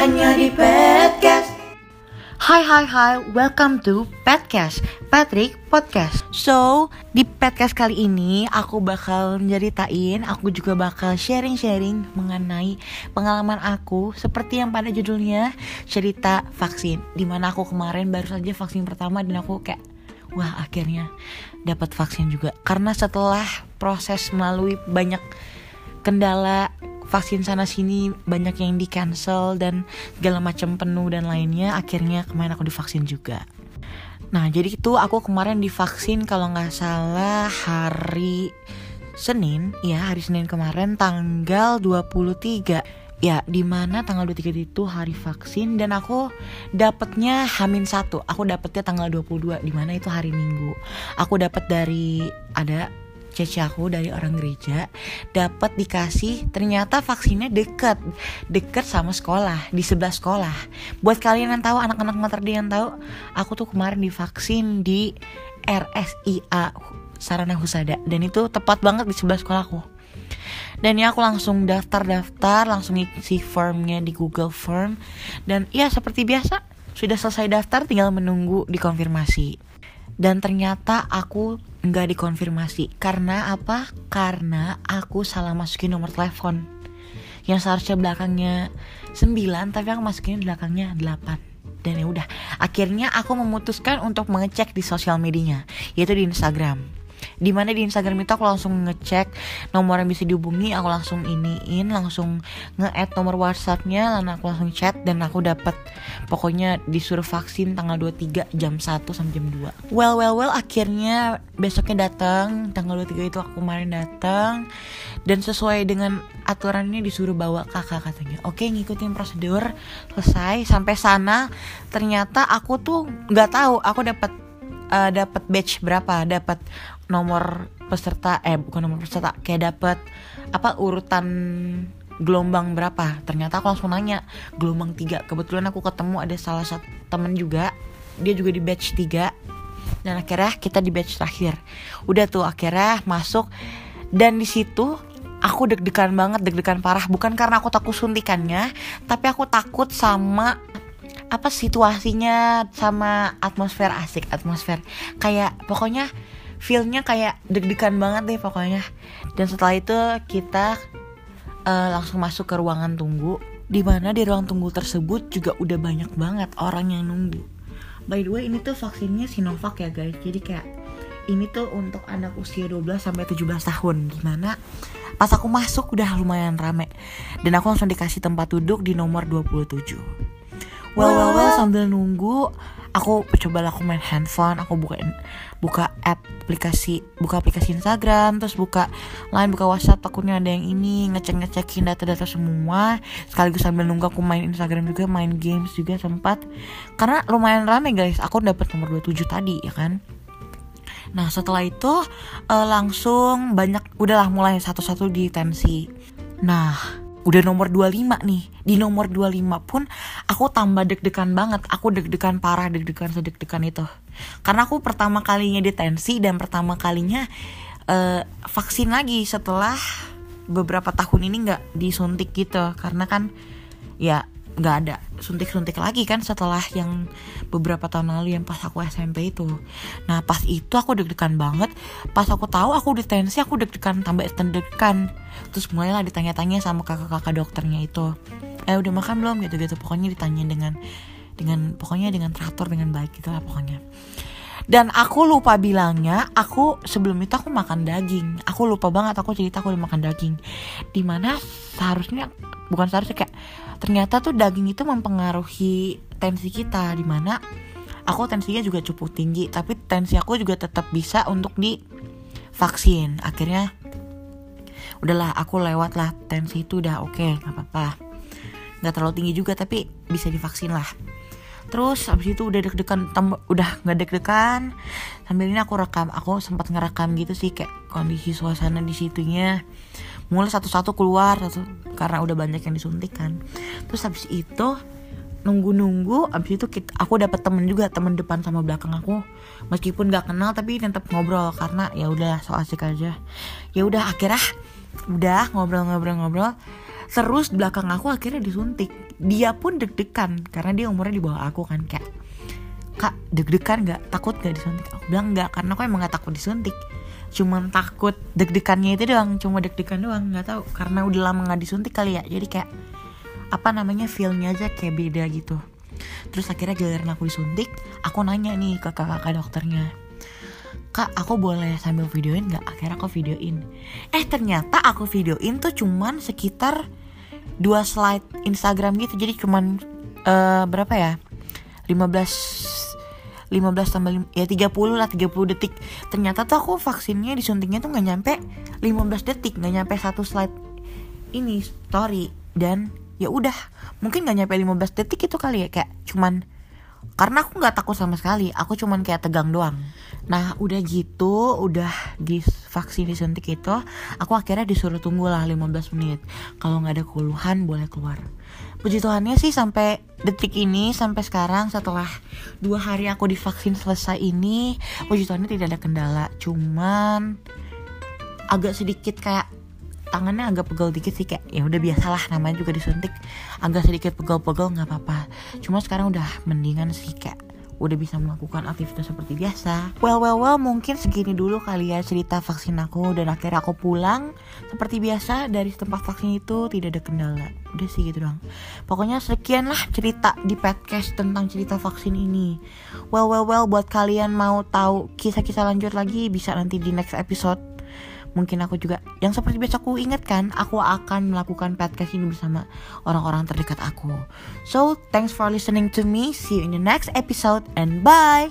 hanya di podcast. Hai hai hai, welcome to Petcast, Patrick Podcast. So, di Petcast kali ini aku bakal nyeritain, aku juga bakal sharing-sharing mengenai pengalaman aku seperti yang pada judulnya cerita vaksin. Di mana aku kemarin baru saja vaksin pertama dan aku kayak wah akhirnya dapat vaksin juga. Karena setelah proses melalui banyak kendala vaksin sana sini banyak yang di cancel dan segala macam penuh dan lainnya akhirnya kemarin aku divaksin juga nah jadi itu aku kemarin divaksin kalau nggak salah hari Senin ya hari Senin kemarin tanggal 23 Ya, di mana tanggal 23 itu hari vaksin dan aku dapetnya Hamin satu. Aku dapetnya tanggal 22 di mana itu hari Minggu. Aku dapat dari ada cece aku dari orang gereja dapat dikasih ternyata vaksinnya deket deket sama sekolah di sebelah sekolah. Buat kalian yang tahu anak-anak materdi yang tahu aku tuh kemarin divaksin di RSIA Sarana Husada dan itu tepat banget di sebelah sekolahku. Dan ya aku langsung daftar-daftar langsung isi formnya di Google Form dan ya seperti biasa sudah selesai daftar tinggal menunggu dikonfirmasi. Dan ternyata aku nggak dikonfirmasi. Karena apa? Karena aku salah masukin nomor telepon. Yang seharusnya belakangnya 9 tapi aku masukin belakangnya 8 dan ya udah akhirnya aku memutuskan untuk mengecek di sosial medianya yaitu di Instagram di mana di Instagram itu aku langsung ngecek nomor yang bisa dihubungi aku langsung iniin langsung nge-add nomor WhatsAppnya lalu aku langsung chat dan aku dapat pokoknya disuruh vaksin tanggal 23 jam 1 sampai jam 2 well well well akhirnya besoknya datang tanggal 23 itu aku kemarin datang dan sesuai dengan aturannya disuruh bawa kakak katanya. Oke ngikutin prosedur selesai sampai sana. Ternyata aku tuh nggak tahu aku dapat uh, dapat batch berapa dapat nomor peserta eh bukan nomor peserta kayak dapat apa urutan gelombang berapa. Ternyata aku langsung nanya gelombang tiga. Kebetulan aku ketemu ada salah satu temen juga dia juga di batch 3 dan akhirnya kita di batch terakhir. Udah tuh akhirnya masuk. Dan di situ aku deg-degan banget deg-degan parah. Bukan karena aku takut suntikannya tapi aku takut sama apa situasinya sama atmosfer asik atmosfer. Kayak pokoknya feelnya kayak deg-degan banget deh pokoknya. Dan setelah itu kita uh, langsung masuk ke ruangan tunggu. Di mana di ruang tunggu tersebut juga udah banyak banget orang yang nunggu. By the way ini tuh vaksinnya Sinovac ya guys. Jadi kayak ini tuh untuk anak usia 12 sampai 17 tahun. Gimana pas aku masuk udah lumayan rame. Dan aku langsung dikasih tempat duduk di nomor 27 well well well sambil nunggu aku coba aku main handphone aku buka buka aplikasi buka aplikasi Instagram terus buka lain buka WhatsApp takutnya ada yang ini ngecek ngecekin data-data semua. Sekaligus sambil nunggu aku main Instagram juga main games juga sempat. Karena lumayan rame guys. Aku dapat nomor 27 tadi ya kan? Nah setelah itu uh, langsung banyak udahlah mulai satu-satu di tensi. Nah udah nomor 25 nih. Di nomor 25 pun aku tambah deg-degan banget. Aku deg-degan parah deg-degan sedeg-degan itu. Karena aku pertama kalinya detensi dan pertama kalinya uh, vaksin lagi setelah beberapa tahun ini nggak disuntik gitu. Karena kan ya nggak ada suntik-suntik lagi kan setelah yang beberapa tahun lalu yang pas aku SMP itu. Nah pas itu aku deg-degan banget. Pas aku tahu aku detensi aku deg-degan tambah deg-degan. Terus mulailah ditanya-tanya sama kakak-kakak dokternya itu. Eh udah makan belum? Gitu-gitu. Pokoknya ditanya dengan dengan pokoknya dengan teratur dengan baik gitu lah pokoknya dan aku lupa bilangnya aku sebelum itu aku makan daging. Aku lupa banget aku cerita aku udah makan daging. Di mana seharusnya bukan seharusnya kayak ternyata tuh daging itu mempengaruhi tensi kita. Di mana aku tensinya juga cukup tinggi tapi tensi aku juga tetap bisa untuk di vaksin akhirnya udahlah aku lewat lah tensi itu udah oke okay, nggak apa-apa. Nggak terlalu tinggi juga tapi bisa divaksin lah terus abis itu udah deg-degan udah nggak deg-degan. Sambil ini aku rekam aku sempat ngerekam gitu sih kayak kondisi suasana di situnya. Mulai satu-satu keluar satu karena udah banyak yang disuntik kan. Terus habis itu nunggu-nunggu abis itu kita, aku dapat temen juga temen depan sama belakang aku. Meskipun gak kenal tapi tetap ngobrol karena ya udah so asik aja. Ya udah akhirnya udah ngobrol-ngobrol-ngobrol terus belakang aku akhirnya disuntik. Dia pun deg-degan karena dia umurnya di bawah aku kan kayak kak deg-degan nggak? Takut nggak disuntik? Aku bilang nggak karena aku emang nggak takut disuntik. Cuman takut deg-degannya itu doang cuma deg-degan doang nggak tahu. Karena udah lama nggak disuntik kali ya jadi kayak apa namanya feelnya aja kayak beda gitu. Terus akhirnya giliran aku disuntik aku nanya nih ke kakak-kakak dokternya kak aku boleh sambil videoin nggak? Akhirnya aku videoin. Eh ternyata aku videoin tuh cuman sekitar dua slide Instagram gitu. Jadi cuman uh, berapa ya? 15 15 tambah ya 30 lah 30 detik. Ternyata tuh aku vaksinnya disuntiknya tuh nggak nyampe 15 detik nggak nyampe satu slide ini story. Dan ya udah mungkin nggak nyampe 15 detik itu kali ya kayak cuman karena aku nggak takut sama sekali aku cuman kayak tegang doang. Nah udah gitu udah di vaksin disuntik itu aku akhirnya disuruh tunggu lah 15 menit. Kalau nggak ada keluhan boleh keluar. Puji Tuhannya sih sampai detik ini sampai sekarang setelah dua hari aku divaksin selesai ini puji Tuhannya tidak ada kendala. Cuman agak sedikit kayak tangannya agak pegel dikit sih kayak ya udah biasalah namanya juga disuntik agak sedikit pegel-pegel nggak apa-apa cuma sekarang udah mendingan sih kayak udah bisa melakukan aktivitas seperti biasa. Well well well mungkin segini dulu kali ya cerita vaksin aku dan akhirnya aku pulang seperti biasa dari tempat vaksin itu tidak ada kendala. Udah sih gitu doang. Pokoknya sekian lah cerita di podcast tentang cerita vaksin ini. Well well well buat kalian mau tahu kisah-kisah lanjut lagi bisa nanti di next episode mungkin aku juga yang seperti biasa aku ingatkan aku akan melakukan podcast ini bersama orang-orang terdekat aku. So thanks for listening to me. See you in the next episode and bye